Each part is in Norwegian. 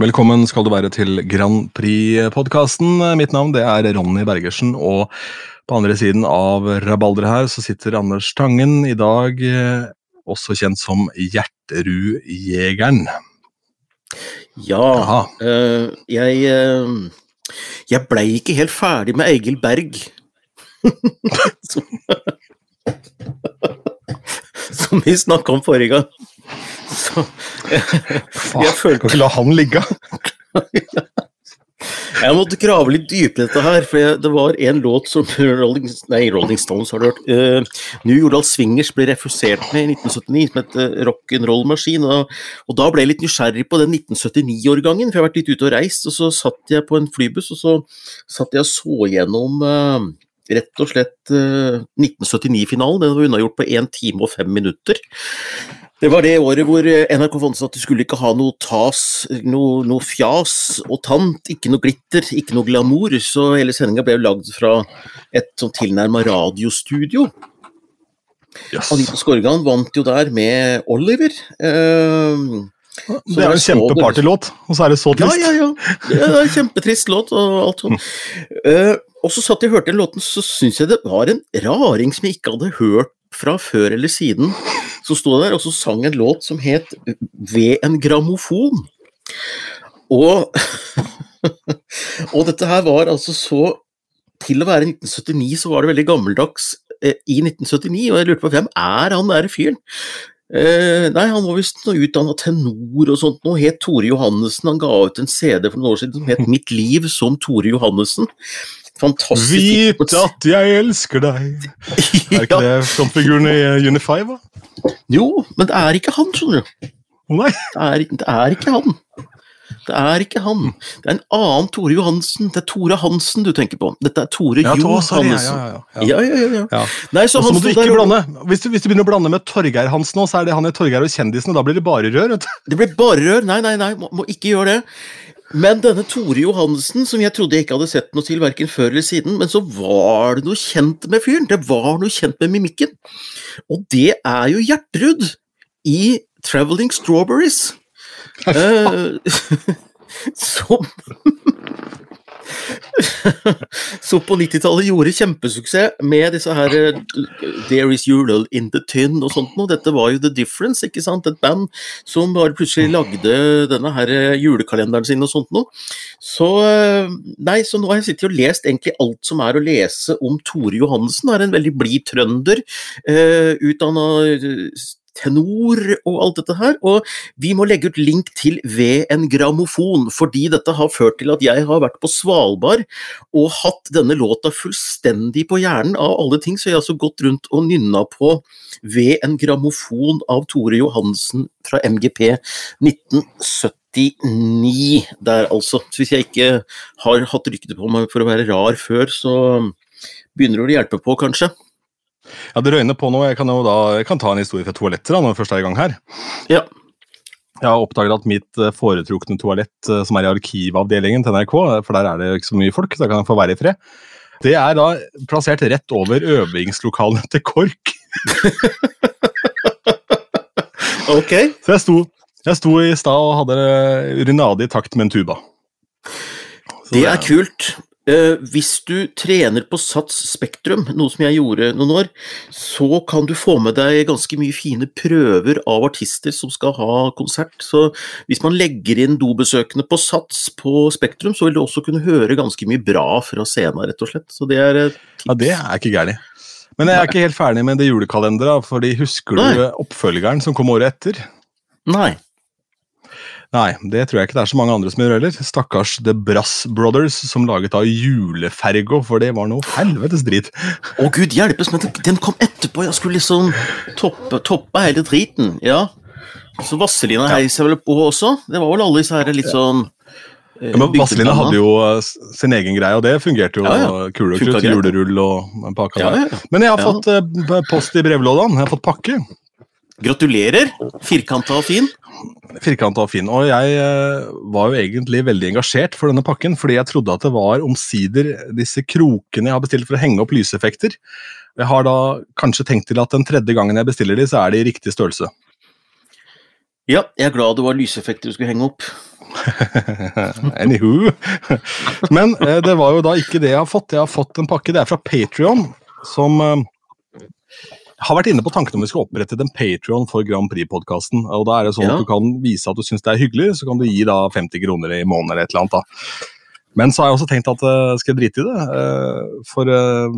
Velkommen skal du være til Grand Prix-podkasten. Mitt navn det er Ronny Bergersen, og på andre siden av rabalderet her så sitter Anders Tangen, i dag eh, også kjent som Hjerterud-jegeren. Ja, eh, jeg øh, Jeg blei ikke helt ferdig med Egil Berg. som, som vi snakka om forrige gang. Så Jeg følte- Skal ikke la han ligge. Jeg måtte grave litt dypere i dette her, for det var en låt som Rolling, nei, Rolling Stones har hørt. Uh, New Jordal Swingers ble refusert med i 1979 som et uh, rock'n'roll-maskin. Og, og da ble jeg litt nysgjerrig på den 1979-årgangen, for jeg har vært litt ute og reist. Og så satt jeg på en flybuss, og så satt jeg og så gjennom uh, rett og slett uh, 1979-finalen. Den var unnagjort på 1 time og 5 minutter. Det var det året hvor eh, NRK fant ut at de skulle ikke ha noe tas, noe, noe fjas og tant, ikke noe glitter, ikke noe glamour, så hele sendinga ble jo lagd fra et sånn tilnærma radiostudio. Yes. Anita Skorgan vant jo der med Oliver. Eh, Det er en kjempepartylåt, og så er det så trist. ja, ja. ja. Det er en kjempetrist låt og alt sånt. Eh, og så satt jeg og hørte låten, så syns jeg det var en raring som jeg ikke hadde hørt fra før eller siden. Så sto der og så sang en låt som het Ved en grammofon. Og, og dette her var altså så Til å være 1979 så var det veldig gammeldags eh, i 1979, og jeg lurte på hvem er han der fyren? Eh, nei, han var visst utdanna tenor og sånt noe. Het Tore Johannessen. Han ga ut en CD for noen år siden som het Mitt liv som Tore Johannessen. Fantastisk. Vit at jeg elsker deg. Er ikke det frontfiguren i eh, Unify, hva? Jo, men det er ikke han, skjønner du. Nei. Det er, det er ikke han. Det er ikke han. Det er en annen Tore Johansen. Det er Tore Hansen du tenker på. Dette er Tore Ja, Johansen. ja, ja, ja. Nei, så må du ikke der blande. Hvis du, hvis du begynner å blande med Torgeir Hansen så er det han i Torgeir og kjendisen, og da blir det bare rør. vet du. Det blir bare rør. Nei, nei, nei, må, må ikke gjøre det. Men denne Tore Johansen, som jeg trodde jeg ikke hadde sett noe til verken før eller siden, men så var det noe kjent med fyren. Det var noe kjent med mimikken. Og det er jo Gjertrud i Traveling Strawberries. Eh, som Som på 90-tallet gjorde kjempesuksess med disse her eh, There Is Your In The Tin og sånt noe. Dette var jo The Difference, ikke sant? Et band som bare plutselig lagde denne her eh, julekalenderen sin og sånt noe. Så eh, Nei, så nå har jeg sittet og lest egentlig alt som er å lese om Tore Johannessen. Han er en veldig blid trønder. Uh, Utdanna tenor og alt dette her. Og vi må legge ut link til Ved en grammofon, fordi dette har ført til at jeg har vært på Svalbard og hatt denne låta fullstendig på hjernen av alle ting, så jeg har altså gått rundt og nynna på Ved en grammofon av Tore Johansen fra MGP 1979 der, altså. Så hvis jeg ikke har hatt rykte på meg for å være rar før, så begynner det å hjelpe på, kanskje. Ja, Det røyner på nå. Jeg kan jo da, jeg kan ta en historie fra toaletter da, når vi først er i gang her. Ja. Jeg har oppdaget at mitt eh, foretrukne toalett, eh, som er i arkivavdelingen til NRK, eh, for der er det ikke så mye folk, da kan jeg få være i fred, det er da plassert rett over øvingslokalene til KORK. Ok. Så jeg sto, jeg sto i stad og hadde urinade i takt med en tuba. Så Det er kult. Eh, hvis du trener på Sats Spektrum, noe som jeg gjorde noen år, så kan du få med deg ganske mye fine prøver av artister som skal ha konsert. Så hvis man legger inn dobesøkende på Sats på Spektrum, så vil du også kunne høre ganske mye bra fra scenen, rett og slett. Så det er tips. Ja, det er ikke gærent. Men jeg er ikke helt ferdig med det julekalenderet, fordi husker du oppfølgeren som kom året etter? Nei. Nei, det tror jeg ikke det er så mange andre som gjør heller. Stakkars The Brass Brothers som laget da julefergo, for det var noe helvetes drit. Å gud hjelpes, men den- kom etterpå. Jeg skulle liksom toppe, toppe hele driten. Ja. Så Vazelina heiv seg vel på også. Det var vel alle disse her litt sånn eh, Ja, men Vazelina hadde jo eh, sin egen greie, og det fungerte jo Ja, ja. kul og krutt, julerull og pakka Ja, der. ja, ja. Men jeg har Ja. fått eh, post i brevlådan, jeg har fått pakke. Gratulerer. Firkanta og fin. Firkanta og fin. Og jeg eh, var jo egentlig veldig engasjert for denne pakken, fordi jeg trodde at det var omsider disse krokene jeg har bestilt for å henge opp lyseffekter. Jeg har da kanskje tenkt til at den tredje gangen jeg bestiller de, så er de i riktig størrelse. Ja, jeg er glad det var lyseffekter du skulle henge opp. Anywho. Men eh, det var jo da ikke det jeg har fått. Jeg har fått en pakke. Det er fra Patrion, som eh, har vært inne på tanken om vi skal opprette en Patrion for Grand Prix-podkasten. Og da er det sånn Ja. at du kan vise at du syns det er hyggelig, så kan du gi da 50 kroner i måneden eller et eller annet. da. Men så har jeg også tenkt at uh, skal jeg drite i det. Uh, for uh,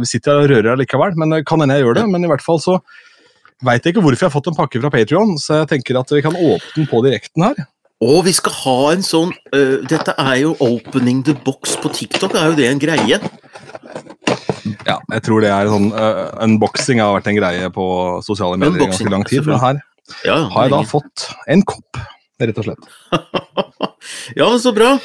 vi sitter og rører likevel, men kan hende jeg gjør det. Men i hvert fall så veit jeg ikke hvorfor jeg har fått en pakke fra Patrion, så jeg tenker at vi kan åpne den på direkten her. Og vi skal ha en sånn uh, Dette er jo opening the box på TikTok, er jo det en greie? Ja, jeg tror det er sånn uh, Unboxing har vært en greie på sosiale medier i ganske lang tid. Men her Ja, har jeg da fått en kopp, rett og slett. ja, men så bra.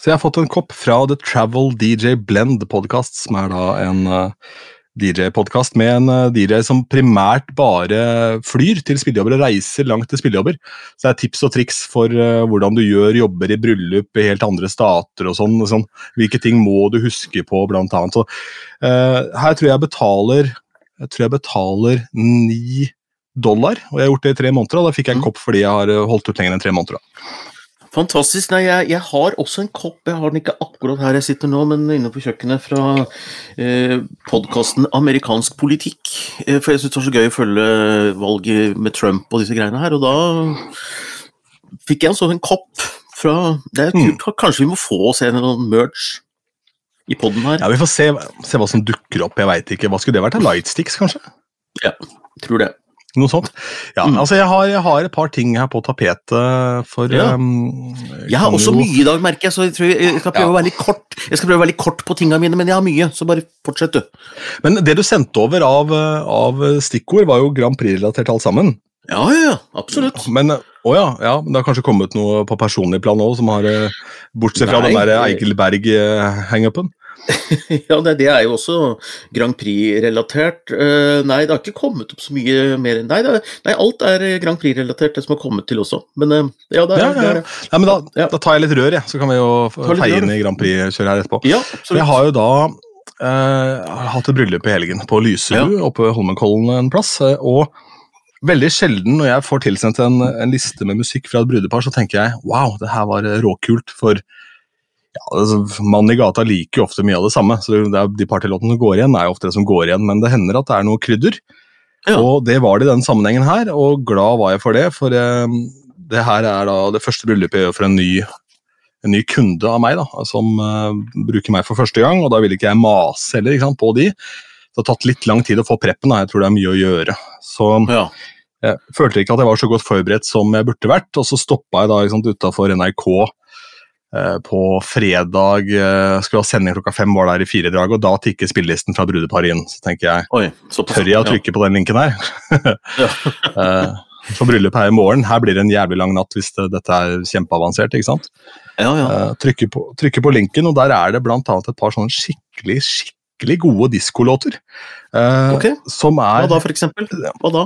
Så jeg har fått en kopp fra The Travel DJ Blend Podcast, som er da en uh, DJ-podkast med en uh, DJ som primært bare flyr til spillejobber og reiser langt til spillejobber. Så det er tips og triks for uh, hvordan du gjør jobber i bryllup i helt andre stater og sånn. og sånn. Hvilke ting må du huske på, blant annet. Så, uh, her tror jeg betaler jeg tror jeg betaler ni dollar, og jeg har gjort det i tre måneder. og Da fikk jeg en Mm. kopp fordi jeg har holdt ut lenger enn tre måneder. da. Fantastisk. Nei, jeg, jeg har også en kopp. Jeg har den ikke akkurat her jeg sitter nå, men inne på kjøkkenet fra eh, podkasten Amerikansk politikk. Eh, for jeg syns det var så gøy å følge valget med Trump og disse greiene her. Og da fikk jeg en sånn kopp fra Det er Mm. Kanskje vi må få oss en eller annen merch i poden her. Ja, Vi får se, se hva som dukker opp. Jeg vet ikke. Hva skulle det vært? Lightsticks, kanskje? Ja, Tror det. Noe sånt. Ja, Mm. altså jeg har, jeg har et par ting her på tapetet for Ja. um, Jeg har også jo- mye i dag, merker jeg, så jeg, tror jeg, jeg skal prøve å være litt kort Jeg skal prøve å være litt kort på tingene mine, men jeg har mye, så bare fortsett, du. Men det du sendte over av, av stikkord, var jo Grand Prix-relatert alt sammen. Ja, ja, ja. Absolutt. Men å ja, ja, men det har kanskje kommet noe på personlig plan òg, som har eh, Bortsett fra Nei, den der det- Eigil Berg-hangupen. Ja, det, det er jo også Grand Prix-relatert. Eh, nei, det har ikke kommet opp så mye mer enn Nei, det nei alt er eh, Grand Prix-relatert, det som har kommet til også. Men eh, ja, det er, Ja, ja, ja, er ja. men da, Ja. da tar jeg litt rør, jeg, så kan vi jo feie inn i Grand Prix-kjøret her etterpå. Ja, Jeg har jo da eh, hatt et bryllup i helgen på Lysebu oppe ved Holmenkollen en plass. Og veldig sjelden når jeg får tilsendt en, en liste med musikk fra et brudepar, så tenker jeg wow, det her var råkult. For ja, altså, mannen i gata liker jo ofte mye av det samme. så det er, De partylåtene som går igjen, er jo ofte det som går igjen, men det hender at det er noe krydder. Ja. Og det var det i denne sammenhengen her, og glad var jeg for det. For eh, det her er da det første bryllupet jeg gjør for en ny en ny kunde av meg da, som eh, bruker meg for første gang, og da vil ikke jeg mase heller sant, på de. Det har tatt litt lang tid å få preppen, da. jeg tror det er mye å gjøre. Så Ja. jeg følte ikke at jeg var så godt forberedt som jeg burde vært, og så stoppa jeg da utafor NRK på fredag. Eh, skulle ha sending klokka fem, var der i fire drag, og da tikker spillelisten fra brudeparet inn. Så tenker jeg, Oi, tør jeg å trykke på den linken her? Ja. Eh, For bryllupet er i morgen, her blir det en jævlig lang natt hvis det, dette er kjempeavansert. ikke sant? Ja, ja. Eh, trykker, på, trykker på linken, og der er det blant annet et par sånne skikkelig skikkelig gode diskolåter. eh, Ok. Som Hva er da, for eksempel? Hva da?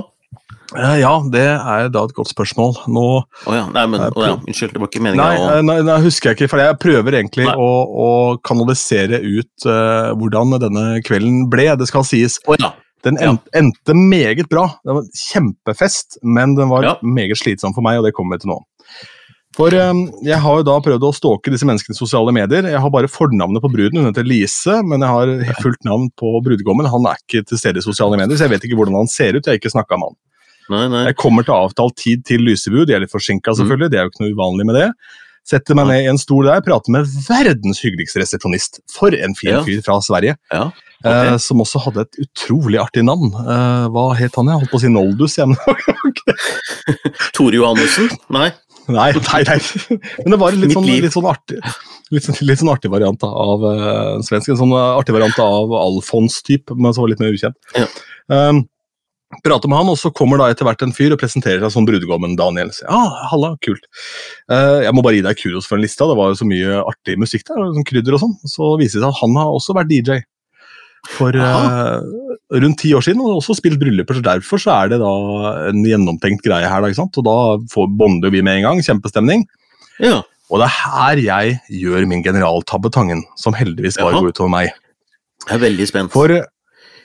Eh, Ja, det er da et godt spørsmål. Nå Å ja. Nei, men oh ja. Unnskyld, det var ikke meninga Nei, eh, nei, nei, husker jeg ikke, for jeg prøver egentlig å, å kanalisere ut uh, hvordan denne kvelden ble. Det skal sies. Oh ja. Den en, endte meget bra. Det var kjempefest, men den var meget slitsom for meg, og det kommer vi til nå. For jeg har jo da prøvd å stalke disse menneskene i sosiale medier. Jeg har bare fornavnet på bruden, hun heter Lise, men jeg har fullt navn på brudgommen. Han er ikke til stede i sosiale medier, så jeg vet ikke hvordan han ser ut. Jeg har ikke snakka med han. Nei, nei. Jeg kommer til avtalt tid til Lysebu, de er litt forsinka selvfølgelig, det er jo ikke noe uvanlig med det. Setter meg ned i en stol der, prater med verdens hyggeligste resepsjonist. For en fin Ja. fyr fra Sverige. Ja. Eh, som også hadde et utrolig artig navn. Eh, hva het han? Jeg holdt på å si Noldus igjen. Tore Johannessen? Nei. nei, nei, nei. Men det var en litt sånn, litt sånn artig Litt, sånn- litt sånn artig variant av uh, svensk. En sånn artig variant av Alfons-type, men som var litt mer ukjent. Ja. Um, prater med han, og så kommer da etter hvert en fyr og presenterer seg som brudgommen Daniel. Ja, halla, kult. Uh, jeg må bare gi deg kudos for den lista, det var jo så mye artig musikk der, og sånn krydder og sånn. Så viser det seg at han har også vært DJ for uh, rundt ti år siden, og også spilt brylluper, så derfor så er det da en gjennomtenkt greie her, da, ikke sant? Og da får bonder vi med en gang, kjempestemning. Ja. Og det er her jeg gjør min generaltabbe, Tangen, som heldigvis bare Jaha. går utover meg. Jeg er veldig spent. For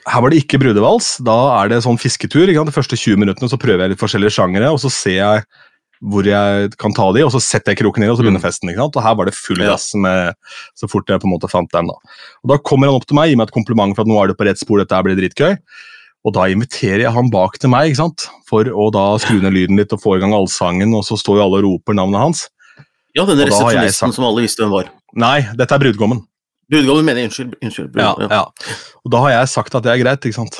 her var det ikke brudevals. Da er det sånn fisketur. Ikke sant? De første 20 minuttene så prøver jeg litt forskjellige sjangere, og så ser jeg hvor jeg kan ta de, og så setter jeg kroken ned, og så begynner Mm. festen. ikke sant? Og her var det full gass med, så fort jeg på en måte fant den. da. Og Da kommer han opp til meg, gir meg et kompliment for at nå er du på rett spor, dette her blir dritgøy. Og da inviterer jeg han bak til meg, ikke sant? for å da skru ned lyden litt og få i gang allsangen, og så står jo alle og roper navnet hans. Ja, jeg resepsjonisten som alle visste hvem var. Nei, dette er brudgommen. Brudgommen mener unnskyld. unnskyld Ja, ja. Og da har jeg sagt at det er greit, ikke sant.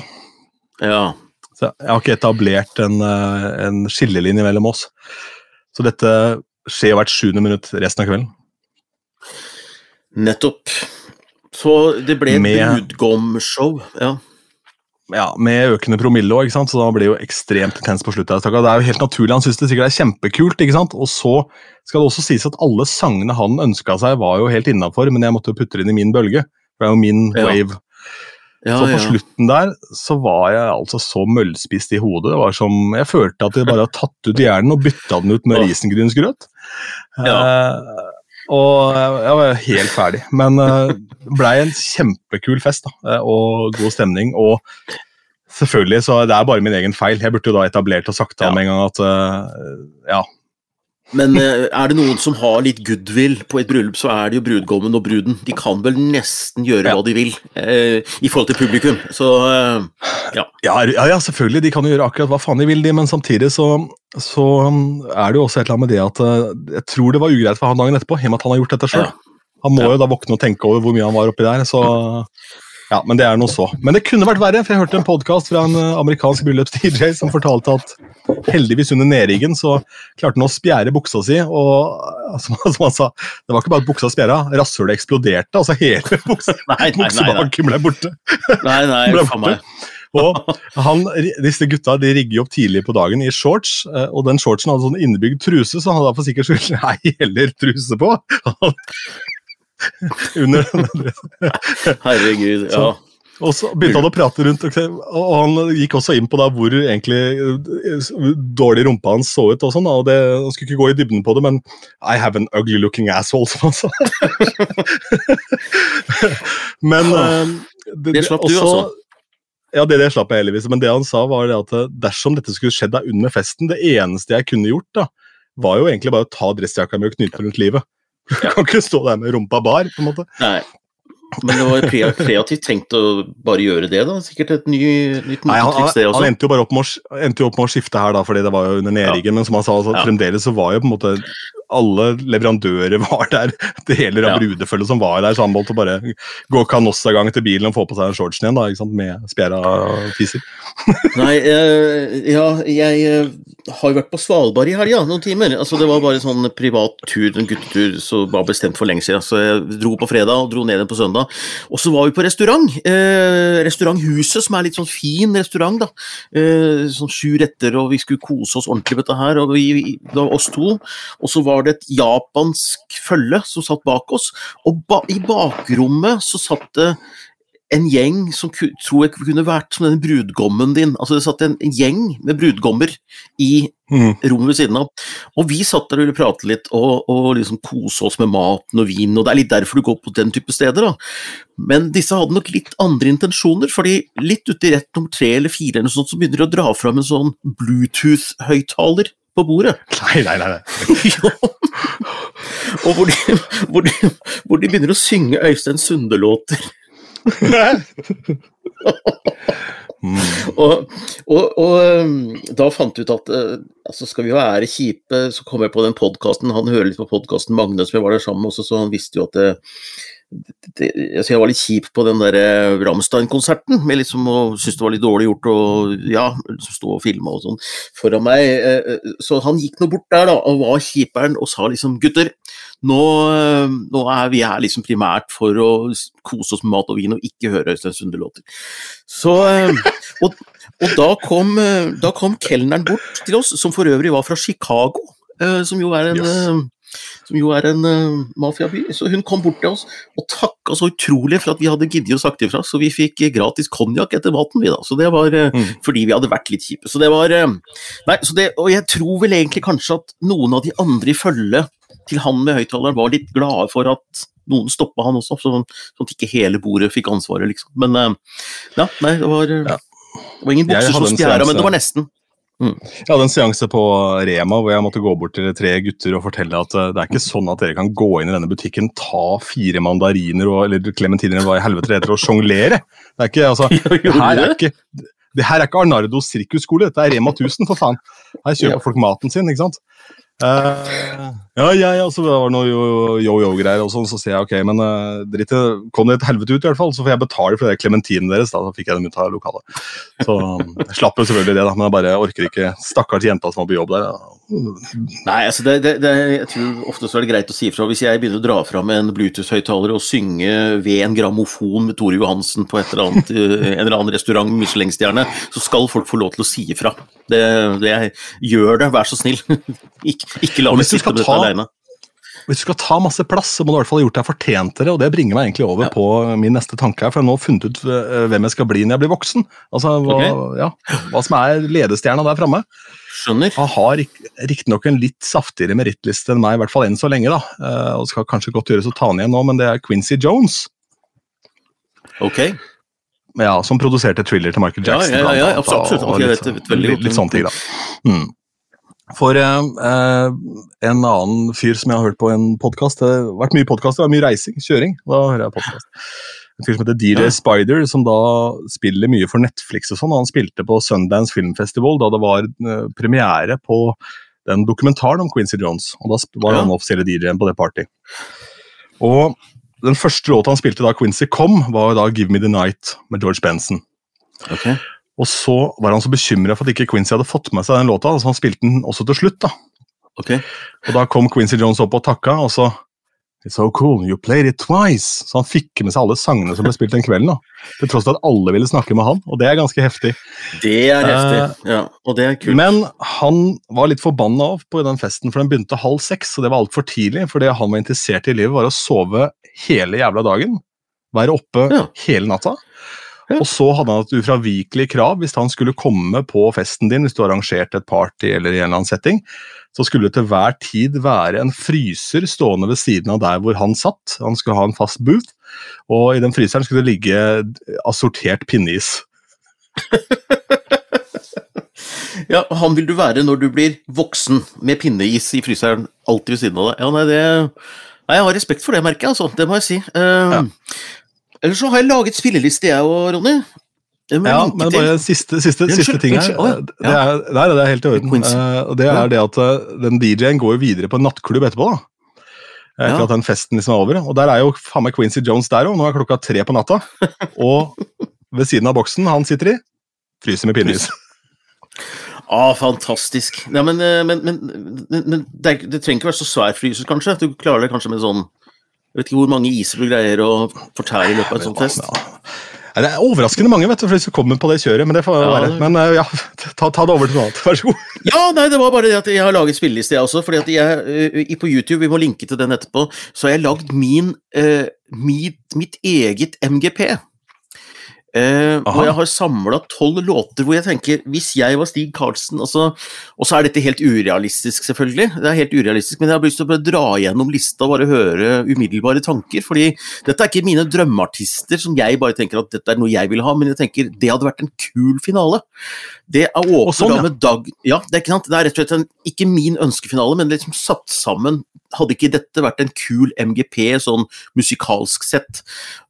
ja. Så jeg har ikke etablert en, eh, en skillelinje mellom oss. Så dette skjer hvert sjuende minutt resten av kvelden. Nettopp. Så det ble et brudgomshow. Ja. Ja, Med økende promille òg, så da blir det jo ekstremt intens på slutten. Det er jo helt naturlig, Han syns det sikkert er kjempekult. ikke sant? Og så skal det også sies at alle sangene han ønska seg, var jo helt innafor, men jeg måtte jo putte det inn i min bølge. For det er jo min Ja. wave. Ja, så på ja. slutten der så var jeg altså så møllspist i hodet. Det var som, Jeg følte at jeg bare hadde tatt ut hjernen og bytta den ut med risengrynsgrøt. Ja. Eh, og jeg var helt ferdig. Men det blei en kjempekul fest da, eh, og god stemning. Og selvfølgelig, så det er bare min egen feil. Jeg burde jo da etablert og sagt til Ja. en gang at eh, ja, Men eh, er det noen som har litt goodwill på et bryllup, så er det jo brudgommen og bruden. De kan vel nesten gjøre Ja. hva de vil eh, i forhold til publikum. Så eh, Ja, ja, ja, selvfølgelig. De kan jo gjøre akkurat hva faen de vil, de, men samtidig så, så um, er det jo også et eller annet med det at uh, jeg tror det var ugreit for han dagen etterpå, i og med at han har gjort dette sjøl. Ja. Han må Ja. jo da våkne og tenke over hvor mye han var oppi der, så ja, Men det er noe så. Men det kunne vært verre, for jeg hørte en podkast fra en uh, amerikansk bryllups-DJ som fortalte at heldigvis under nedriggen så klarte han å spjære buksa si, og uh, som, som han sa, det var ikke bare at buksa spjæra, rasshølet eksploderte. Altså hele buksa, Nei, buksebaken ble borte. nei, nei Ble borte. meg. Og han, disse gutta de rigger opp tidlig på dagen i shorts, eh, og den shortsen hadde sånn innebygd truse, så han hadde for sikkerhets skyld ei heller truse på. Under den Herregud. Ja. Og så begynte han å prate rundt, og han gikk også inn på da hvor egentlig eh, dårlig rumpa hans så ut. og sånn, og det, Han skulle ikke gå i dybden på det, men I have an ugly looking asshole, som han sa. men eh, Det slapp du, altså. Ja, det, det slapp jeg heldigvis. Men det han sa, var det at eh, dersom dette skulle skjedd da under festen, det eneste jeg kunne gjort, da, var jo egentlig bare å ta dressjakka mi og knyte rundt livet. Du kan ikke stå der med rumpa bar, på en måte. Nei. Men det var krea- kreativt tenkt å bare gjøre det, da. Sikkert et ny, nytt Nei, han, det han, han endte jo bare opp med, å, endte jo opp med å skifte her, da, fordi det var jo under nedriggen. Men som han sa, altså, Ja. fremdeles så var jo på en måte alle leverandører var der. Det hele Ja. brudefølget som var der, så han måtte bare gå kanossagang til bilen og få på seg shortsen igjen da, ikke sant, med spjæra fiser. Nei, uh, ja, jeg eh, har jo vært på Svalbard i helga, noen timer. Altså, det var bare sånn privat tur, en guttetur, som var bestemt for lenge siden. Så jeg dro på fredag og dro ned igjen på søndag. Og så var vi på restaurant. Eh, restauranthuset, som er litt sånn fin restaurant, da. Eh, sånn sju retter, og vi skulle kose oss ordentlig med dette her. Og vi- det var oss to. Og så var det et japansk følge som satt bak oss. Og ba, i bakrommet så satt det en gjeng som tror jeg kunne vært som denne brudgommen din. Altså Det satt en, en gjeng med brudgommer i Mm. rommet ved siden av. Og vi satt der og ville prate litt og, og liksom kose oss med maten og vinen, og det er litt derfor du går på den type steder. da. Men disse hadde nok litt andre intensjoner, fordi litt uti rett nummer tre eller fire eller noe sånt, så begynner de å dra fram en sånn Bluetooth-høyttaler på bordet. Nei, nei, nei. nei. Og hvor de, hvor, de, hvor de begynner å synge Øystein Sunde-låter. Og, og, og um, da fant vi ut at eh, altså skal vi være kjipe, så kom jeg på den podkasten, han hører litt på podkasten Magne som jeg var der sammen med også, så han visste jo at det, altså jeg var litt kjip på den der eh, Rammstein-konserten, med liksom å synes det var litt dårlig gjort og ja, liksom stå og filme og sånn foran meg. eh, eh, Så han gikk nå bort der da, og var kjiperen og sa liksom gutter, nå, nå er vi her liksom primært for å kose oss med mat og vin og ikke høre Øystein Sunde-låter. Så, og, og da kom, da kom kelneren bort til oss, som for øvrig var fra Chicago, som jo er en Yes. Som jo er en uh, mafiaby. Så hun kom bort til oss og takka så utrolig for at vi hadde giddet å sagt ifra, så vi fikk eh, gratis konjakk etter maten, vi da. Så det var uh, Mm. fordi vi hadde vært litt kjipe. Så det var uh, Nei, så det, og jeg tror vel egentlig kanskje at noen av de andre i følget til han med høyttaleren var litt glade for at noen stoppa han også, sånn, sånn at ikke hele bordet fikk ansvaret, liksom. Men ja, nei, det var, Ja. det var ingen bukser som en men det var nesten. Jeg hadde en seanse på Rema hvor jeg måtte gå bort til tre gutter og fortelle at eh, det er ikke sånn at dere kan gå inn i denne butikken, ta fire mandariner og, eller klementiner eller hva i helvete det heter, og sjonglere. Det er ikke, altså, det her er ikke det her er ikke Arnardo sirkusskole, dette er Rema 1000, for faen. Her kjøper folk maten sin, ikke sant. Eh, ja, ja, ja, så det var noe yo- yo-yo-greier og sånn, så sier jeg ok, men uh, dritt i det. Kom dere til helvete ut, i hvert fall, så får jeg betale for de klementinene deres. Da så fikk jeg dem ut av lokalet. Så jeg slapp jo selvfølgelig det, da, men jeg bare orker ikke stakkars jenta som var på jobb der. Nei, altså det, det, det, jeg tror ofte så er det greit å si ifra. Hvis jeg begynner å dra fram en Bluetooth-høyttaler og synge ved en grammofon med Tore Johansen på et eller annet, eh, en eller annen restaurant med Michelin-stjerne, så skal folk få lov til å si ifra. Det, det jeg gjør det, vær så snill. ikke, ikke la meg sitte med dette aleine. Hvis du skal ta masse plass, så må du i hvert fall ha gjort deg fortjent til det, og det bringer meg egentlig over Ja. på min neste tanke her, for jeg har nå funnet ut eh, hvem jeg skal bli når jeg blir voksen. Altså, hva, ja, hva som er ledestjerna der framme. Skjønner. Han har riktignok en litt saftigere merittliste enn meg, i hvert fall enn så lenge, da. eh, og skal kanskje godt gjøres å ta han igjen nå, men det er Quincy Jones. Ok. Ja, som produserte thriller til Michael Jackson. ja, ja, ja, ja, absolutt, absolutt. og litt, vet- veldig litt, litt sånne ting, da. Mm. For eh, eh, en annen fyr som jeg har hørt på en podkast Det har vært mye podkast, det var mye reising, kjøring. Da hører jeg podkast. En fyr som heter DJ. Spider, som da spiller mye for Netflix og sånn. Han spilte på Sundance Film Festival da det var eh, premiere på den dokumentaren om Quincy Jones. Og da var han offisielle DJ-en på det party. Og den første låta han spilte da Quincy kom, var da Give Me The Night med George Benson. Okay. Og så var han så bekymra for at ikke Quincy hadde fått med seg den låta, så han spilte den også til slutt. da. Okay. Og da kom Quincy Jones opp og takka, og så It's so cool, you played it twice. Så han fikk med seg alle sangene som ble spilt den kvelden. da. Til tross for at alle ville snakke med han, og det er ganske heftig. Det er heftig. Ja, og det er kult. Men han var litt forbanna på den festen, for den begynte halv seks, og det var altfor tidlig. For det han var interessert i i livet, var å sove hele jævla dagen. Være oppe Ja. hele natta. Ja. Og så hadde han et ufravikelig krav hvis han skulle komme på festen din, hvis du arrangerte et party eller i en eller annen setting, så skulle det til hver tid være en fryser stående ved siden av der hvor han satt. Han skulle ha en fast booth, og i den fryseren skulle det ligge assortert pinneis. Ja, Han vil du være når du blir voksen, med pinneis i fryseren alltid ved siden av deg. Ja, nei, det... nei, Jeg har respekt for det, merker jeg. Altså. Det må jeg si. Uh, Ellers så har jeg laget spilleliste, jeg òg, Ronny. Det Ja, men bare siste, siste, Unnskyld, siste ting her. unnskyld. Å, ja. Det er, det er helt i orden. Eh, og det er det at eh, den DJ-en går videre på en nattklubb etterpå. da. Etter Ja. at den festen liksom er over. Og der er jo faen meg Quincy Jones der òg. Nå er klokka tre på natta. Og ved siden av boksen han sitter i, fryser med pinneis. Ah, fantastisk. Ja, men, eh, men, men, men, men det, er, det trenger ikke være så svær fryser, kanskje. Du klarer det kanskje med sånn Jeg vet ikke hvor mange iser du greier å fortære i løpet av en sånn fest. Det er overraskende mange vet du, for hvis du kommer på det kjøret, men det får Ja, være. Men eh, ja, ta, ta det over til noe annet. Vær så god. Ja, nei, det var bare det at jeg har laget spilleliste, jeg også. fordi at jeg, eh, På YouTube, vi må linke til den etterpå, så har jeg lagd min, uh, mitt, mitt eget MGP. Eh, og jeg har samla tolv låter hvor jeg tenker Hvis jeg var Stig Karlsen altså, Og så er dette helt urealistisk, selvfølgelig. Det er helt urealistisk, Men jeg har lyst til å dra gjennom lista og bare høre umiddelbare tanker. fordi dette er ikke mine drømmeartister som jeg bare tenker at dette er noe jeg vil ha, men jeg tenker det hadde vært en kul finale. Det er åpner sånn, da med Dag Ja, det er. Det er rett og slett en, ikke min ønskefinale, men liksom satt sammen. Hadde ikke dette vært en kul MGP, sånn musikalsk sett?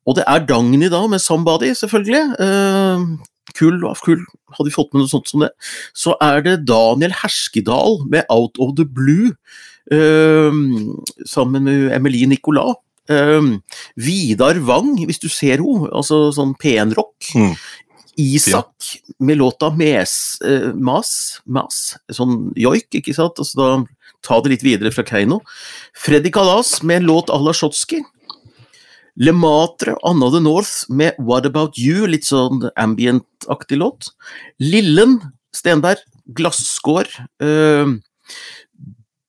Og det er Dagny da, med 'Somebody', selvfølgelig. Uh, kul, ja, kul. Hadde vi fått med noe sånt som det. Så er det Daniel Herskedal med 'Out of the Blue', um, sammen med Emilie Nicolas. Um, Vidar Wang, hvis du ser henne, altså sånn penrock. Mm. Isak med låta Mes, eh, Mas, Mas, sånn joik, ikke sant? Altså da ta det litt videre fra Keiino. Freddy Kalas med en låt à la «Le Lematre, Anna the North med What About You, litt sånn ambient-aktig låt. Lillen Stenberg, Glasskår. Uh,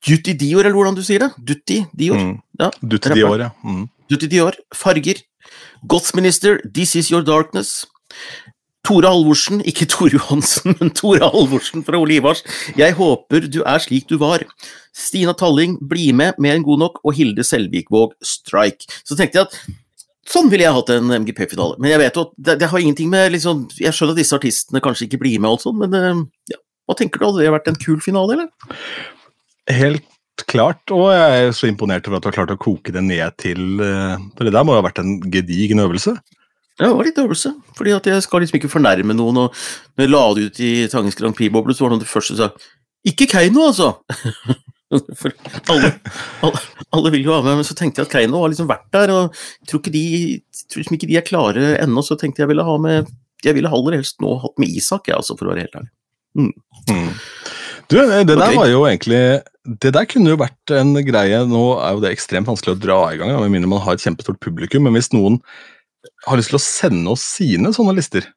Dutti Dior, eller hvordan du sier det? Dutti Dior. Mm. Ja, Dutti Dior, ja. Mm. Dutti Dior. Farger. Gothminister, This Is Your Darkness. Tore Halvorsen, ikke Tore Johansen, men Tore Halvorsen fra Ole Ivars. Jeg håper du er slik du var. Stina Talling, bli med, mer enn god nok, og Hilde Selvikvåg, strike. Så tenkte jeg at sånn ville jeg hatt en MGP-finale. Men jeg vet jo at det, det, har ingenting med liksom Jeg skjønner at disse artistene kanskje ikke blir med, og sånt, men eh, ja. hva tenker du? Hadde det vært en kul finale, eller? Helt klart, og jeg er så imponert over at du har klart å koke det ned til eh, For det der må jo ha vært en gedigen øvelse? Ja, det var litt øvelse. fordi at jeg skal liksom ikke fornærme noen. og Når jeg la det ut i Tangens Grand Prix-boble, så var det noen av de første som sa 'Ikke Keiino, altså!' For alle, alle, alle, vil jo ha med, men så tenkte jeg at Keiino har liksom vært der, og jeg tror ikke de, tror liksom ikke de er klare ennå, så tenkte jeg ville ha med Jeg ville aller helst nå hatt med Isak, jeg, altså, for å være helt ærlig. Mm. Mm. Du, det der okay. var jo egentlig Det der kunne jo vært en greie Nå er jo det ekstremt vanskelig å dra i gang, med mindre man har et kjempestort publikum, men hvis noen har lyst til å sende oss sine sånne lister?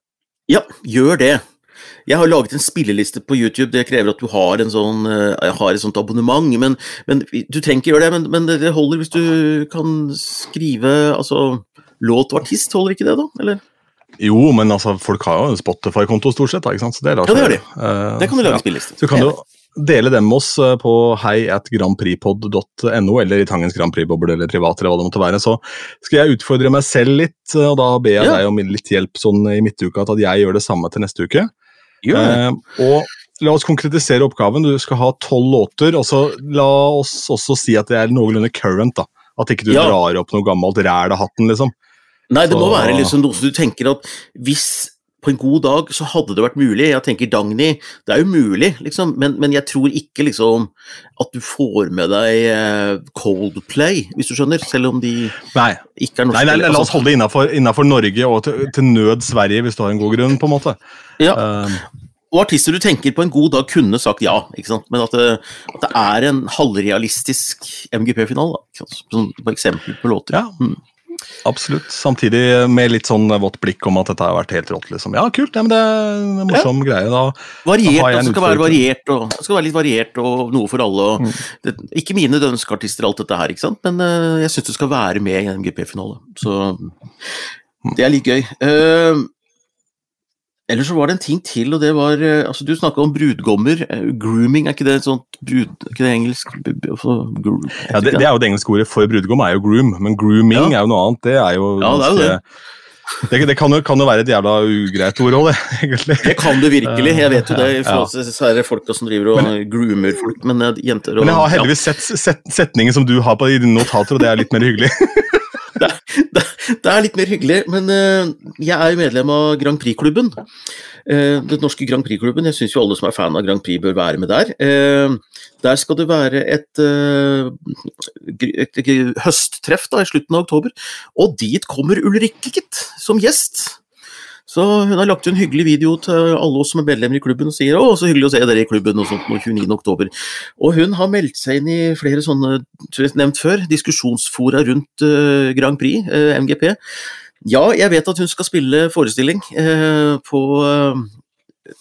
Ja, gjør det. Jeg har laget en spilleliste på YouTube. Det krever at du har, sånn, uh, har et sånt abonnement. Men, men, Du trenger ikke gjøre det, men, men, det holder hvis du kan skrive altså, låt og artist. Holder ikke det, da? Eller? Jo, men altså, folk har jo en Spotify-konto stort sett. da, ikke sant? Så det, ja, det gjør de. Uh, det kan du lage ja. spilleliste. Så kan du dele dem med oss eh, på hei at eller i Tangens Grand Prix-boble eller privat, eller hva det måtte være. Så skal jeg utfordre meg selv litt, og da ber jeg ja. deg om litt hjelp sånn i midtuka, at jeg gjør det samme til neste uke. Eh, og la oss konkretisere oppgaven. Du skal ha tolv låter, og så la oss også si at det er noenlunde current. da. At ikke du ja. drar opp noe gammelt ræl av hatten, liksom. Nei, det så... må være liksom noe som du tenker at hvis på en god dag så hadde det vært mulig. Jeg tenker Dagny, det er jo mulig, liksom, men, men, jeg tror ikke liksom at du får med deg uh, Coldplay, hvis du skjønner, selv om de nei. ikke er norske. Nei, nei, nei, la oss holde det innafor Norge og til, til, nød Sverige, hvis du har en god grunn, på en måte. Ja. Um. og artister du tenker på en god dag kunne sagt ja, men at det, at det er en halvrealistisk MGP-finale, som eksempel på låter. Ja. Mm. Absolutt. Samtidig med litt sånn vått blikk om at dette har vært helt rått. Liksom. Ja, kult, ja, men det er en morsom ja. greie. da. Variert, da det skal være variert, og, det skal være litt variert og noe for alle. Og, mm. det, ikke mine ønskeartister, alt dette her, ikke sant? men uh, jeg syns du skal være med i en MGP-finale. Så det er litt gøy. Uh, eller så var det en ting til, og det var eh, altså Du snakka om brudgommer. Eh, grooming, er ikke det et sånt brud... Er ikke det engelsk? Ja, det, det, er jo det engelske ordet for brudgom, er jo groom, men grooming ja. er jo noe annet. Det er jo ja, det, er jo det. Det, det kan, jo, kan, jo, være et jævla ugreit ord òg, det. egentlig. Det kan det virkelig. Jeg vet jo det i forhold til disse folka som driver og men, groomer folk. Men eh, jenter og Men jeg har heldigvis sett set, setningen som du har på dine notater, og det er litt mer hyggelig. det, det, det, er litt mer hyggelig, men uh, jeg er jo medlem av Grand Prix-klubben. Uh, den norske Grand Prix-klubben. Jeg syns jo alle som er fan av Grand Prix, bør være med der. Uh, der skal det være et, et, et høsttreff da, i slutten av oktober, og dit kommer Ulrikke, gitt, som gjest. Så hun har lagt ut en hyggelig video til alle oss som er medlemmer i klubben og sier 'Å, så hyggelig å se dere i klubben' og sånt nå 29.10. Og hun har meldt seg inn i flere sånne, nevnt før, diskusjonsfora rundt uh, Grand Prix, eh, MGP. Ja, jeg vet at hun skal spille forestilling uh, på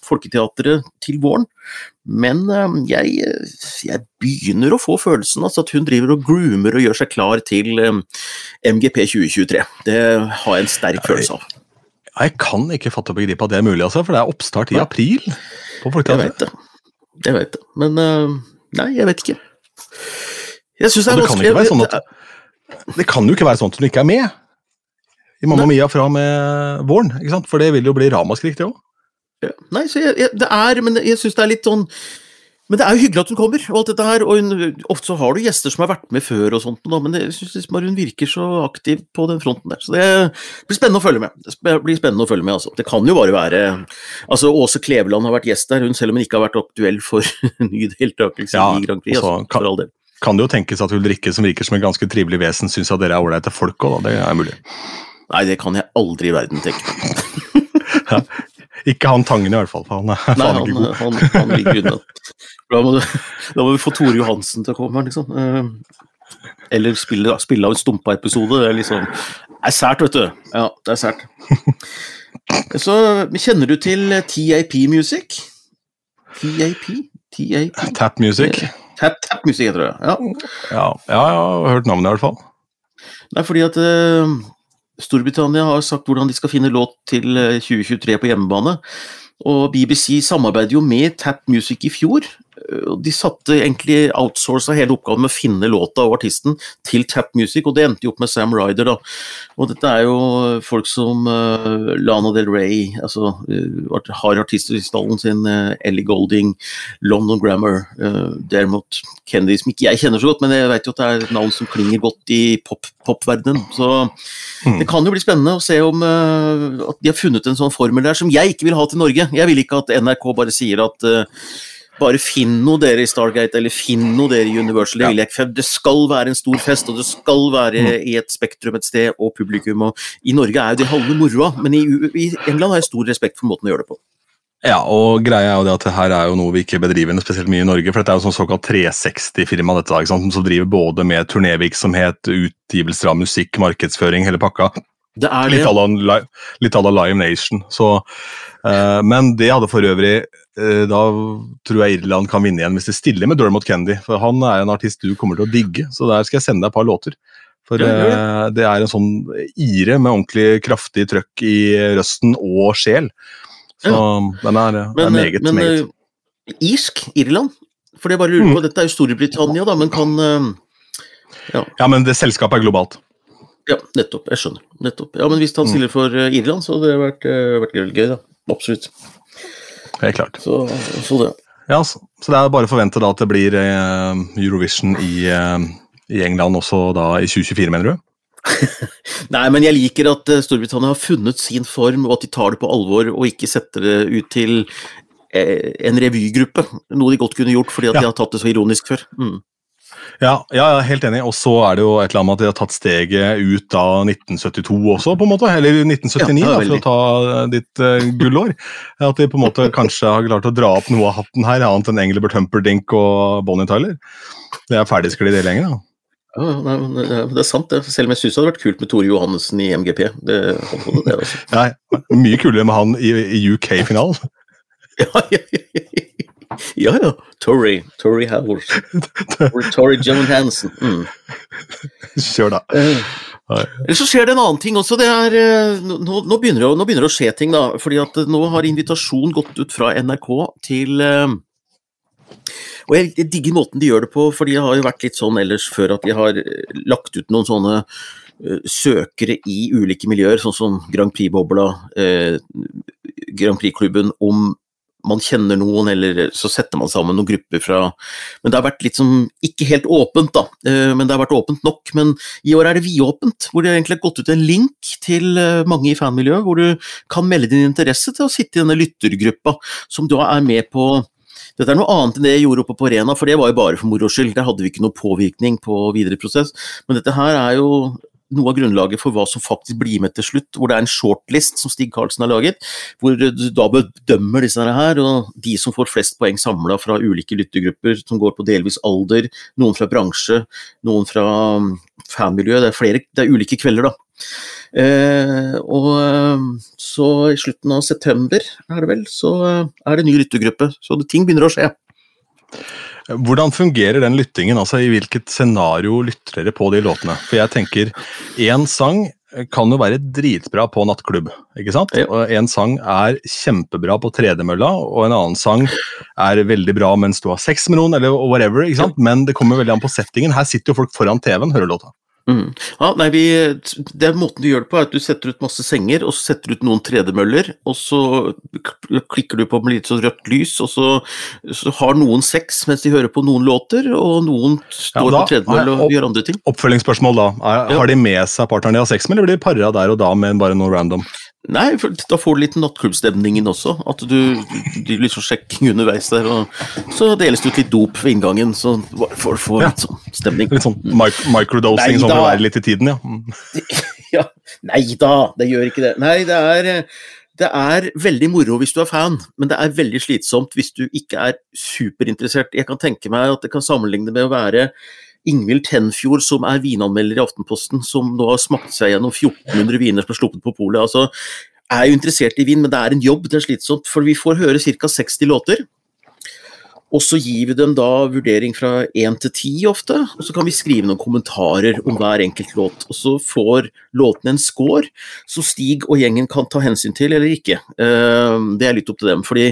Folketeatret til våren, men jeg, jeg, begynner å få følelsen altså at hun driver og groomer og gjør seg klar til MGP 2023. Det har jeg en sterk følelse av. Jeg kan ikke fatte og begripe at det er mulig, altså, for det er oppstart i april. på Jeg vet det. Jeg vet det. Men uh, nei, jeg vet ikke. Jeg syns det er vanskelig. Det, sånn at, det kan jo ikke være sånn at hun ikke er med i Mamma Mia fra med våren, ikke sant? for det vil jo bli ramaskrik, det òg. Ja. Nei, så jeg, jeg, det er, men jeg syns det er litt sånn men det er jo hyggelig at hun kommer, og alt dette her. Og hun, ofte så har du gjester som har vært med før og sånt, da, men jeg syns liksom hun virker så aktiv på den fronten der. Så det blir spennende å følge med. Det blir spennende å følge med, altså. Det kan jo bare være Altså, Åse Kleveland har vært gjest der, hun selv om hun ikke har vært aktuell for ny deltakelse ja, i Grand Prix. Altså, kan, for all del. Kan det jo tenkes at Ulrikke, som virker som en ganske trivelig vesen, syns at dere er ålreite folk òg, Det er mulig. Nei, det kan jeg aldri i verden tenke. Ikke han Tangen i hvert fall, han er Nei, faen ikke god. Han, han, han ligger unna. Da må, du, da må vi få Tore Johansen til å komme liksom. Eh, eller spille, spille av en Stumpa-episode. Det er liksom Det er sært, vet du. Ja, det er sært. Så kjenner du til TAP Music? TAP? TAP? Tap Music. Tap, tap Music heter det, ja. ja. Ja, jeg har hørt navnet i hvert fall. Det er fordi at uh, Storbritannia har sagt hvordan de skal finne låt til eh, 2023 på hjemmebane. Og BBC samarbeider jo med Tap Music i fjor. Eh, De satte egentlig outsourca hele oppgaven med å finne låta og artisten til Tap Music, og det endte jo opp med Sam Ryder. da. Og dette er jo folk som uh, Lana Del Rey, altså uh, har artister i stallen sin, uh, Ellie Golding, London Grammar, uh, Dermot Kennedy, som ikke jeg kjenner så godt, men jeg vet jo at det er navn som klinger godt i pop- popverdenen. Så Mm. det kan jo bli spennende å se om eh, at de har funnet en sånn formel der som jeg ikke vil ha til Norge. Jeg vil ikke at NRK bare sier at eh, bare finn noe dere i Stargate, eller finn noe dere i Universal. Det vil jeg ikke. Det skal være en stor fest, og det skal være Mm. i et spektrum et sted, og publikum. Og I Norge er jo det halve moroa, men i, i England har jeg stor respekt for måten å gjøre det på. Ja, og greia er jo det at det her er jo noe vi ikke bedriver spesielt mye i Norge. For dette er jo sånn såkalt 360-firma dette da, ikke sant? som driver både med turnévirksomhet, utgivelser av musikk, markedsføring, hele pakka. Det er det. Litt à la Live Nation. Så, uh, men det hadde for øvrig Da tror jeg Irland kan vinne igjen hvis de stiller med Dermot Kennedy. For han er en artist du kommer til å digge, så der skal jeg sende deg et par låter. For Ja, det. eh, det er en sånn ire med ordentlig kraftig trøkk i røsten og sjel. Så den er, er meget, men meget. eh, irsk? Irland? For jeg bare lurer på, Dette er jo Storbritannia, da, men kan ja. Ja, men det selskapet er globalt. Ja, nettopp. Jeg skjønner. Nettopp. Ja, Men hvis han stiller for eh, Irland, så hadde det vært, eh, vært gøy, da. Absolutt. Helt klart. Så, så det. Ja, så, så det er bare å forvente da at det blir eh, Eurovision i, eh, i England også da i 2024, mener du? Nei, men jeg liker at eh, Storbritannia har funnet sin form, og at de tar det på alvor og ikke setter det ut til eh, en revygruppe. Noe de godt kunne gjort fordi at Ja. de har tatt det så ironisk før. Mm. Ja, ja, jeg er helt enig. Og så er det jo et eller annet med at de har tatt steget ut av 1972 også, på en måte. Eller 1979, Ja, da, for å ta eh, ditt uh, gullår. At de på en måte kanskje har klart å dra opp noe av hatten her, annet enn Engelbert Humperdinck og Bonnie Tyler. Det er ferdigsklidd det lenger, da. Ja, men det er- sant, det. Selv om jeg syns det hadde vært kult med Tore Johannessen i MGP. Det, det, det også. Nei, mye kulere med han i, i UK-finalen. Ja, ja, ja. Ja, ja. Torrey. Torrey Howell. Torrey- Torrey John Hansen. Mm. Kjør, da. Eh, Eller så skjer det en annen ting også. Det er, eh, nå, nå, begynner det, nå begynner det å skje ting, da. fordi at eh, nå har invitasjon gått ut fra NRK til eh, Og jeg, digger måten de gjør det på, for de har jo vært litt sånn ellers før at de har eh, lagt ut noen sånne eh, søkere i ulike miljøer, sånn som Grand Prix-bobla, eh, Grand Prix-klubben, om man kjenner noen, eller så setter man sammen noen grupper fra Men det har vært litt som Ikke helt åpent, da, eh, men det har vært åpent nok. Men i år er det vidåpent, hvor det egentlig har gått ut en link til eh, mange i fanmiljøet, hvor du kan melde din interesse til å sitte i denne lyttergruppa, som da er med på dette er noe annet enn det jeg gjorde oppe på Rena, for det var jo bare for moro skyld. Der hadde vi ikke noe påvirkning på videre prosess. Men dette her er jo noe av grunnlaget for hva som faktisk blir med til slutt, hvor det er en shortlist som Stig Karlsen har laget, hvor du da bedømmer disse her, og de som får flest poeng samla fra ulike lyttergrupper, som går på delvis alder, noen fra bransje, noen fra um, fanmiljø, det er flere, det er ulike kvelder, da. Eh, og eh, så i slutten av september, er det vel, så eh, er det ny lyttergruppe, så ting begynner å skje. Hvordan fungerer den lyttingen? altså I hvilket scenario lytter dere på de låtene? For jeg tenker, én sang kan jo være dritbra på nattklubb, ikke sant? Ja. Og en sang er kjempebra på tredemølla, og en annen sang er veldig bra mens du har sex med noen, eller whatever, ikke sant? Men det kommer veldig an på settingen. Her sitter jo folk foran TV-en, hører låta. Mm. Ja, nei, vi, det er Måten du gjør det på, er at du setter ut masse senger, og så setter du ut noen tredemøller, og så klikker du på med litt sånn rødt lys, og så, så har noen sex mens de hører på noen låter, og noen står da på tredemølle og opp- gjør andre ting. Oppfølgingsspørsmål da. Er, Ja. Har de med seg partneren de har sex med, eller blir de para der og da med bare noe random? Nei, for da får du litt nattklubbstemningen også. At du du sånn sjekking underveis der, og så deles det ut litt dop ved inngangen, så får du Ja. litt sånn stemning. Litt sånn mic microdosing, som da. være litt i tiden, ja. Mm. Ja, nei da, det gjør ikke det. Nei, det er, det er veldig moro hvis du er fan, men det er veldig slitsomt hvis du ikke er superinteressert. Jeg kan tenke meg at det kan sammenligne med å være Ingvild Tenfjord, som er vinanmelder i Aftenposten, som nå har smakt seg gjennom 1400 viner som er sluppet på polet. Altså, er jo interessert i vin, men det er en jobb, det er slitsomt. For vi får høre ca. 60 låter. Og så gir vi dem da vurdering fra én til ti ofte, og så kan vi skrive noen kommentarer om hver enkelt låt. Og så får låtene en score som Stig og gjengen kan ta hensyn til eller ikke. Eh, det er litt opp til dem. fordi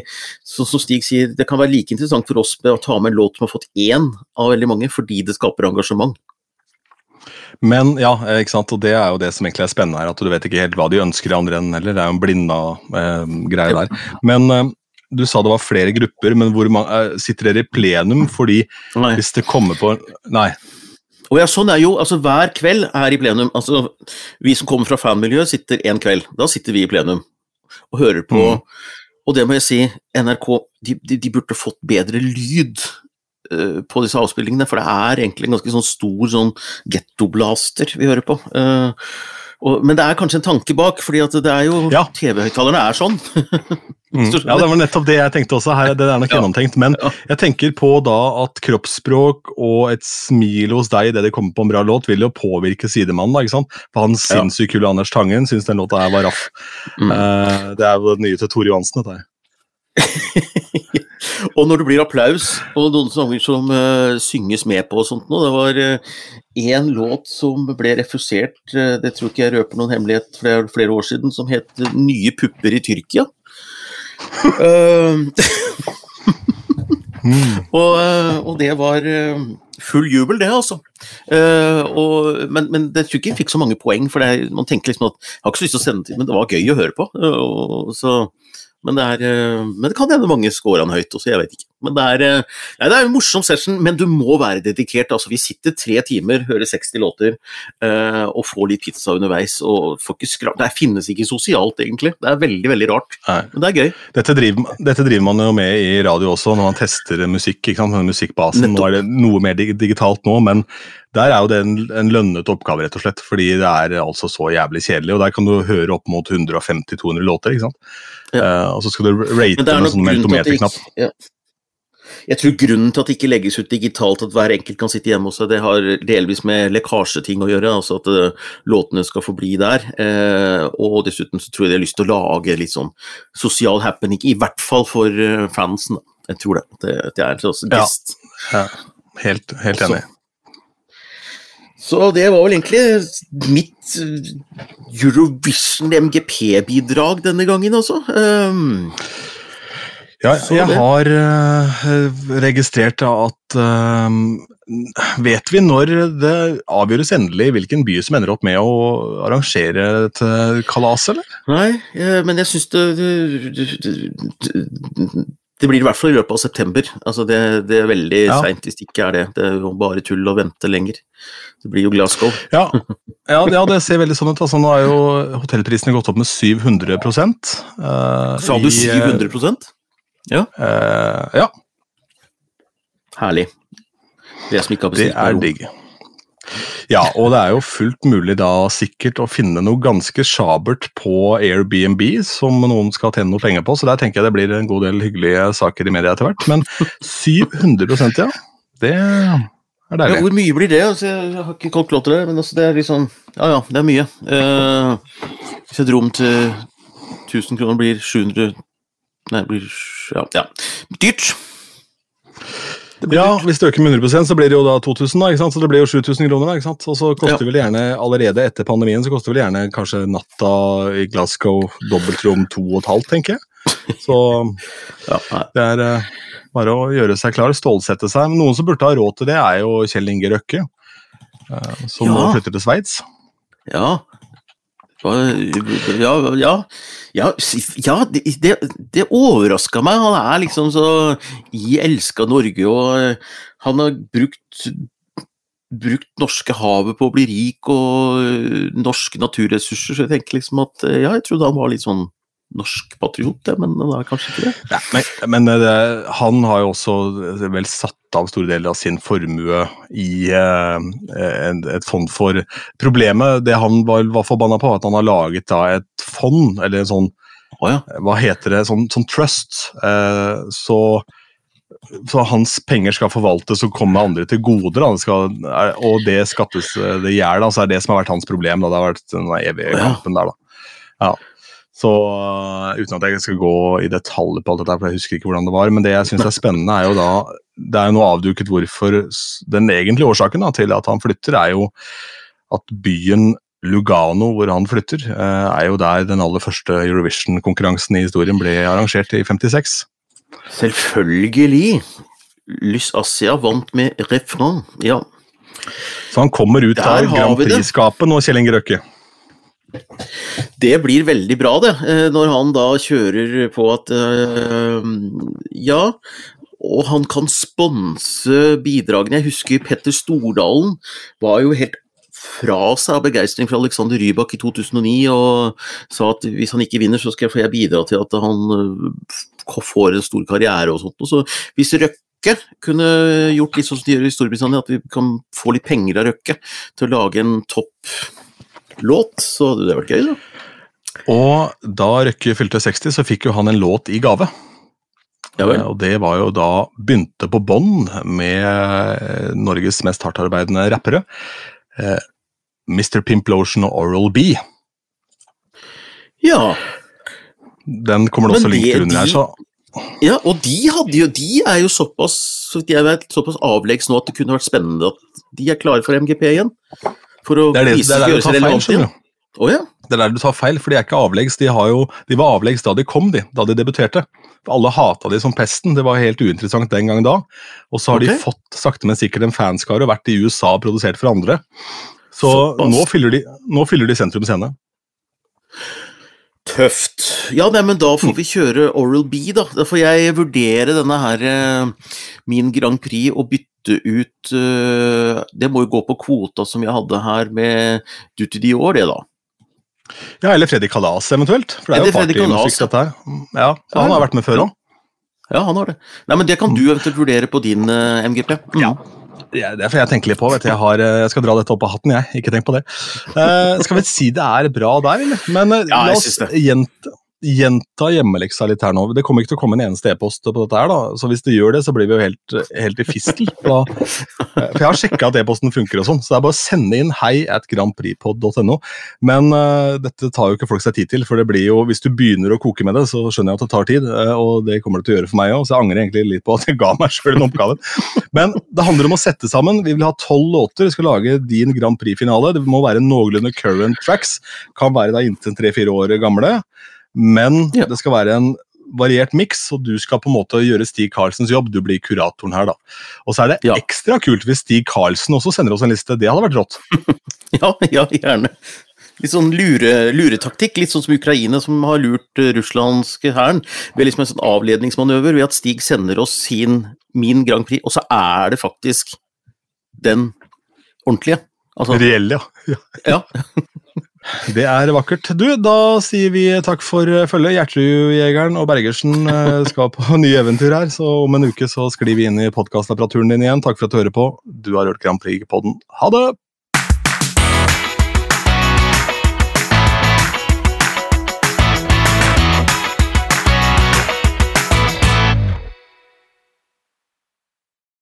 som Stig sier, det kan være like interessant for oss å ta med en låt som har fått én av veldig mange, fordi det skaper engasjement. Men ja, ikke sant, og det er jo det som egentlig er spennende her, at du vet ikke helt hva de ønsker i andre enden heller. Det er jo en blinda eh, greie der. Men eh, du sa det var flere grupper, men hvor man, eh, sitter dere i plenum? Fordi Nei. hvis det kommer på Nei. Og ja, sånn er jo, altså Hver kveld er i plenum. altså Vi som kommer fra fanmiljøet, sitter en kveld. Da sitter vi i plenum og hører på. Mm. Og det må jeg si, NRK de, de, de burde fått bedre lyd uh, på disse avspillingene, for det er egentlig en ganske sånn stor sånn gettoblaster vi hører på. Eh, og, men det er kanskje en tanke bak, fordi at det er jo Ja. TV-høyttalerne er sånn. Mm. Ja, det var nettopp det jeg tenkte også. her, Det er nok gjennomtenkt. Men jeg tenker på da at kroppsspråk og et smil hos deg idet det kommer på en bra låt, vil jo påvirke sidemannen. da, ikke sant? For han Ja. sinnssykt kule Anders Tangen syns den låta her var raff. Mm. Uh, det er jo det nye til Tore Johansen, dette her. Og når det blir applaus, og noen sanger som uh, synges med på og sånt noe Det var én låt som ble refusert, uh, det tror ikke jeg røper noen hemmelighet, for det er flere år siden, som het 'Nye pupper i Tyrkia'. Eh, Mm. og, eh, og det var eh, full jubel, det, altså. Eh, og, men, men det tror ikke jeg fikk så mange poeng, for det er, man tenker liksom at jeg har ikke så lyst til å sende til, men det var gøy å høre på. eh, og, så, men, det er, eh, men det kan hende mange scorer han høyt også, jeg vet ikke. Men det er, eh, nei, det er en morsom session, men du må være dedikert. altså Vi sitter tre timer, hører 60 låter uh, og får litt pizza underveis. og får ikke skra Det finnes ikke sosialt, egentlig. Det er veldig, veldig rart. Nei. Men det er gøy. Dette driver, dette driver man jo med i radio også, når man tester musikk. ikke sant? Musikkbasen. Nå er det noe mer digitalt nå, men der er jo det en, en lønnet oppgave, rett og slett. Fordi det er altså så jævlig kjedelig, og der kan du høre opp mot 150-200 låter. ikke sant? Eh, og så skal du rate med sånn at mentometerknapp. ja. Jeg tror grunnen til at det ikke legges ut digitalt, at hver enkelt kan sitte hjemme hos seg, det har delvis med lekkasjeting å gjøre, altså at eh, låtene skal forbli der. Eh, og dessuten så tror jeg de har lyst til å lage litt sånn sosial happening, i hvert fall for fansen. Jeg tror det. Det, det er en slags gest. Ja, helt, helt enig. enig. Så det var vel egentlig mitt eh, Eurovision MGP-bidrag denne gangen, altså. Um, Ja, jeg har eh, registrert at eh, Vet vi når det avgjøres endelig hvilken by som ender opp med å arrangere et eh, kalas, eller? Nei, men jeg syns det Det blir i hvert fall i løpet av september. Altså det, det er veldig Ja. seint hvis det ikke er det. Det er jo bare tull å vente lenger. Det blir jo Glasgow. Ja, ja, ja det ser veldig sånn ut. Altså, nå er jo hotellprisene gått opp med 700% uh, Sa du 700 eh, Ja, Herlig. Det som ikke har det bestilt meg er digg. Ja, og det er jo fullt mulig da sikkert å finne noe ganske sjabert på Airbnb som noen skal tjene noe penger på, så der tenker jeg det blir en god del hyggelige saker i media etter hvert. Men 700% ja. Det er Ja, hvor mye blir det? Altså, jeg har ikke kalkulator der, men altså, det er liksom Ja ja, det er mye. Uh, hvis et rom til 1000 kroner blir 700 Nei, det blir Ja. ja. Dyrt. Ja, hvis det øker med 100 så blir det jo da 2000, da, ikke sant? så det blir jo 7000 kroner. da, ikke sant? Og så koster Ja. vel gjerne, allerede etter pandemien, så koster vel gjerne kanskje natta i Glasgow dobbeltrom to og et halvt, tenker jeg. Så Ja, det er eh, bare å gjøre seg klar, stålsette seg. Men noen som burde ha råd til det, er jo Kjell Inge Røkke, som som nå flytter til Sveits. Ja. Ja, ja, ja, ja det, det, overraska meg. Han er liksom så i elska Norge, og eh, han har brukt brukt norske havet på å bli rik og eh, norske naturressurser, så jeg tenker liksom at eh, Ja, jeg trodde han var litt sånn norsk patriot, men han er kanskje ikke det. Ja, men men det, han har jo også eh, vel satt av store deler av sin formue i en- et fond for Problemet, det han var, var forbanna på, var at han har laget da et fond, eller en sånn oh, ja. hva heter det, sånn, sånn trust. Eh, så, så hans penger skal forvaltes og komme andre til gode, da. Det skal, og det skattes det gjør, da, så er det som har vært hans problem. Da. Det har vært den evige kampen der, da. Ja. Så uh, Uten at jeg skal gå i detalj på alt dette, for jeg husker ikke hvordan det var, men det jeg syns er spennende, er jo da Det er jo noe avduket hvorfor Den egentlige årsaken da, til at han flytter, er jo at byen Lugano, hvor han flytter, uh, er jo der den aller første Eurovision-konkurransen i historien ble arrangert i 56. Selvfølgelig. Lys Asia vant med refrain, ja. Så han kommer ut av Grand. Prix-skapet nå, Kjell Inge Røkke. Det blir veldig bra, det, eh, når han da kjører på at eh, Ja, og han kan sponse bidragene. Jeg husker Petter Stordalen var jo helt fra seg av begeistring for Alexander Rybak i 2009 og sa at hvis han ikke vinner, så skal jeg- bidra til at han eh, får en stor karriere og sånt. Så hvis Røkke kunne gjort litt sånn som de gjør i Storbritannia, at vi kan få litt penger av Røkke til å lage en topplåt, så det vært gøy, da. Og da Røkke fylte 60, så fikk jo han en låt i gave. Ja vel. Eh, Og det var jo da begynte på bånn med Norges mest hardtarbeidende rappere. Eh, Mr. Pimplotion og Oral B. Ja, Den kommer det også linker til under her, så ja, og de, hadde jo, de er jo såpass så jeg vet, såpass avleggs nå at det kunne vært spennende at de er klare for MGP igjen. For å det er, det, vise, det er der du tar feil. Å ja. Det er der du tar feil, for de er ikke avleggs. De, har jo, de var avleggs da de kom, de, da de debuterte. For Alle hata de som pesten, det var helt uinteressant den gang da. Og så har de fått sakte, men sikkert en fanskare og vært i USA og produsert for andre. Så så nå fyller, de, nå fyller de sentrum scene. Tøft. Ja, nei, men da får vi kjøre Oral B, da. Da får jeg vurdere denne her eh, min Grand Prix og bytte ut eh, Det må jo gå på kvota som jeg hadde her med Duty Dior, det, da. Ja, eller Freddy Kalas eventuelt. For det er jo partymusikk, ja. dette her. Ja, så han har vært med før òg. Ja, han har det. Nei, men det kan du eventuelt vurdere på din eh, MGP. Mm. Ja. Ja, det får jeg tenke litt på. vet du. Jeg, har, eh, jeg skal dra dette opp av hatten, jeg. Ikke tenk på det. Uh, skal vi si det er bra der, eller? Men uh, Ja, la oss gjenta, gjenta hjemmeleksa litt her nå. Det kommer ikke til å komme en eneste e-post på dette her, da. Så hvis det gjør det, så blir vi jo helt, helt i fistel. Da, for jeg har sjekka at e-posten funker og sånn, så det er bare å sende inn hei at grandprixpod.no. Men uh, dette tar jo ikke folk seg tid til, for det blir jo, hvis du begynner å koke med det, så skjønner jeg at det tar tid, eh, og det kommer det til å gjøre for meg òg, så jeg angrer egentlig litt på at jeg ga meg sjøl den oppgaven. Men det handler om å sette sammen. Vi vil ha tolv låter. Vi skal lage din Grand Prix-finale. Det må være noenlunde current tracks. Kan være da inntil tre-fire år gamle. Men Ja. det skal være en variert miks, og du skal på en måte gjøre Stig Karlsens jobb. Du blir kuratoren her, da. Og så er det Ja. ekstra kult hvis Stig Karlsen også sender oss en liste. Det hadde vært rått. Ja, ja, gjerne. Litt sånn lure, luretaktikk, litt sånn som Ukraina som har lurt uh, russlandske hæren. Ved liksom en sånn avledningsmanøver ved at Stig sender oss sin, min Grand Prix, og så er det faktisk den ordentlige. Altså, Reell, ja. ja. Det er vakkert. Du, da sier vi takk for eh, følget. Gjertrudjegeren og Bergersen eh, skal på nye eventyr her, så om en uke så sklir vi inn i podkastapparaturen din igjen. Takk for at du hører på. Du har hørt Grand Prix-podden. Ha det!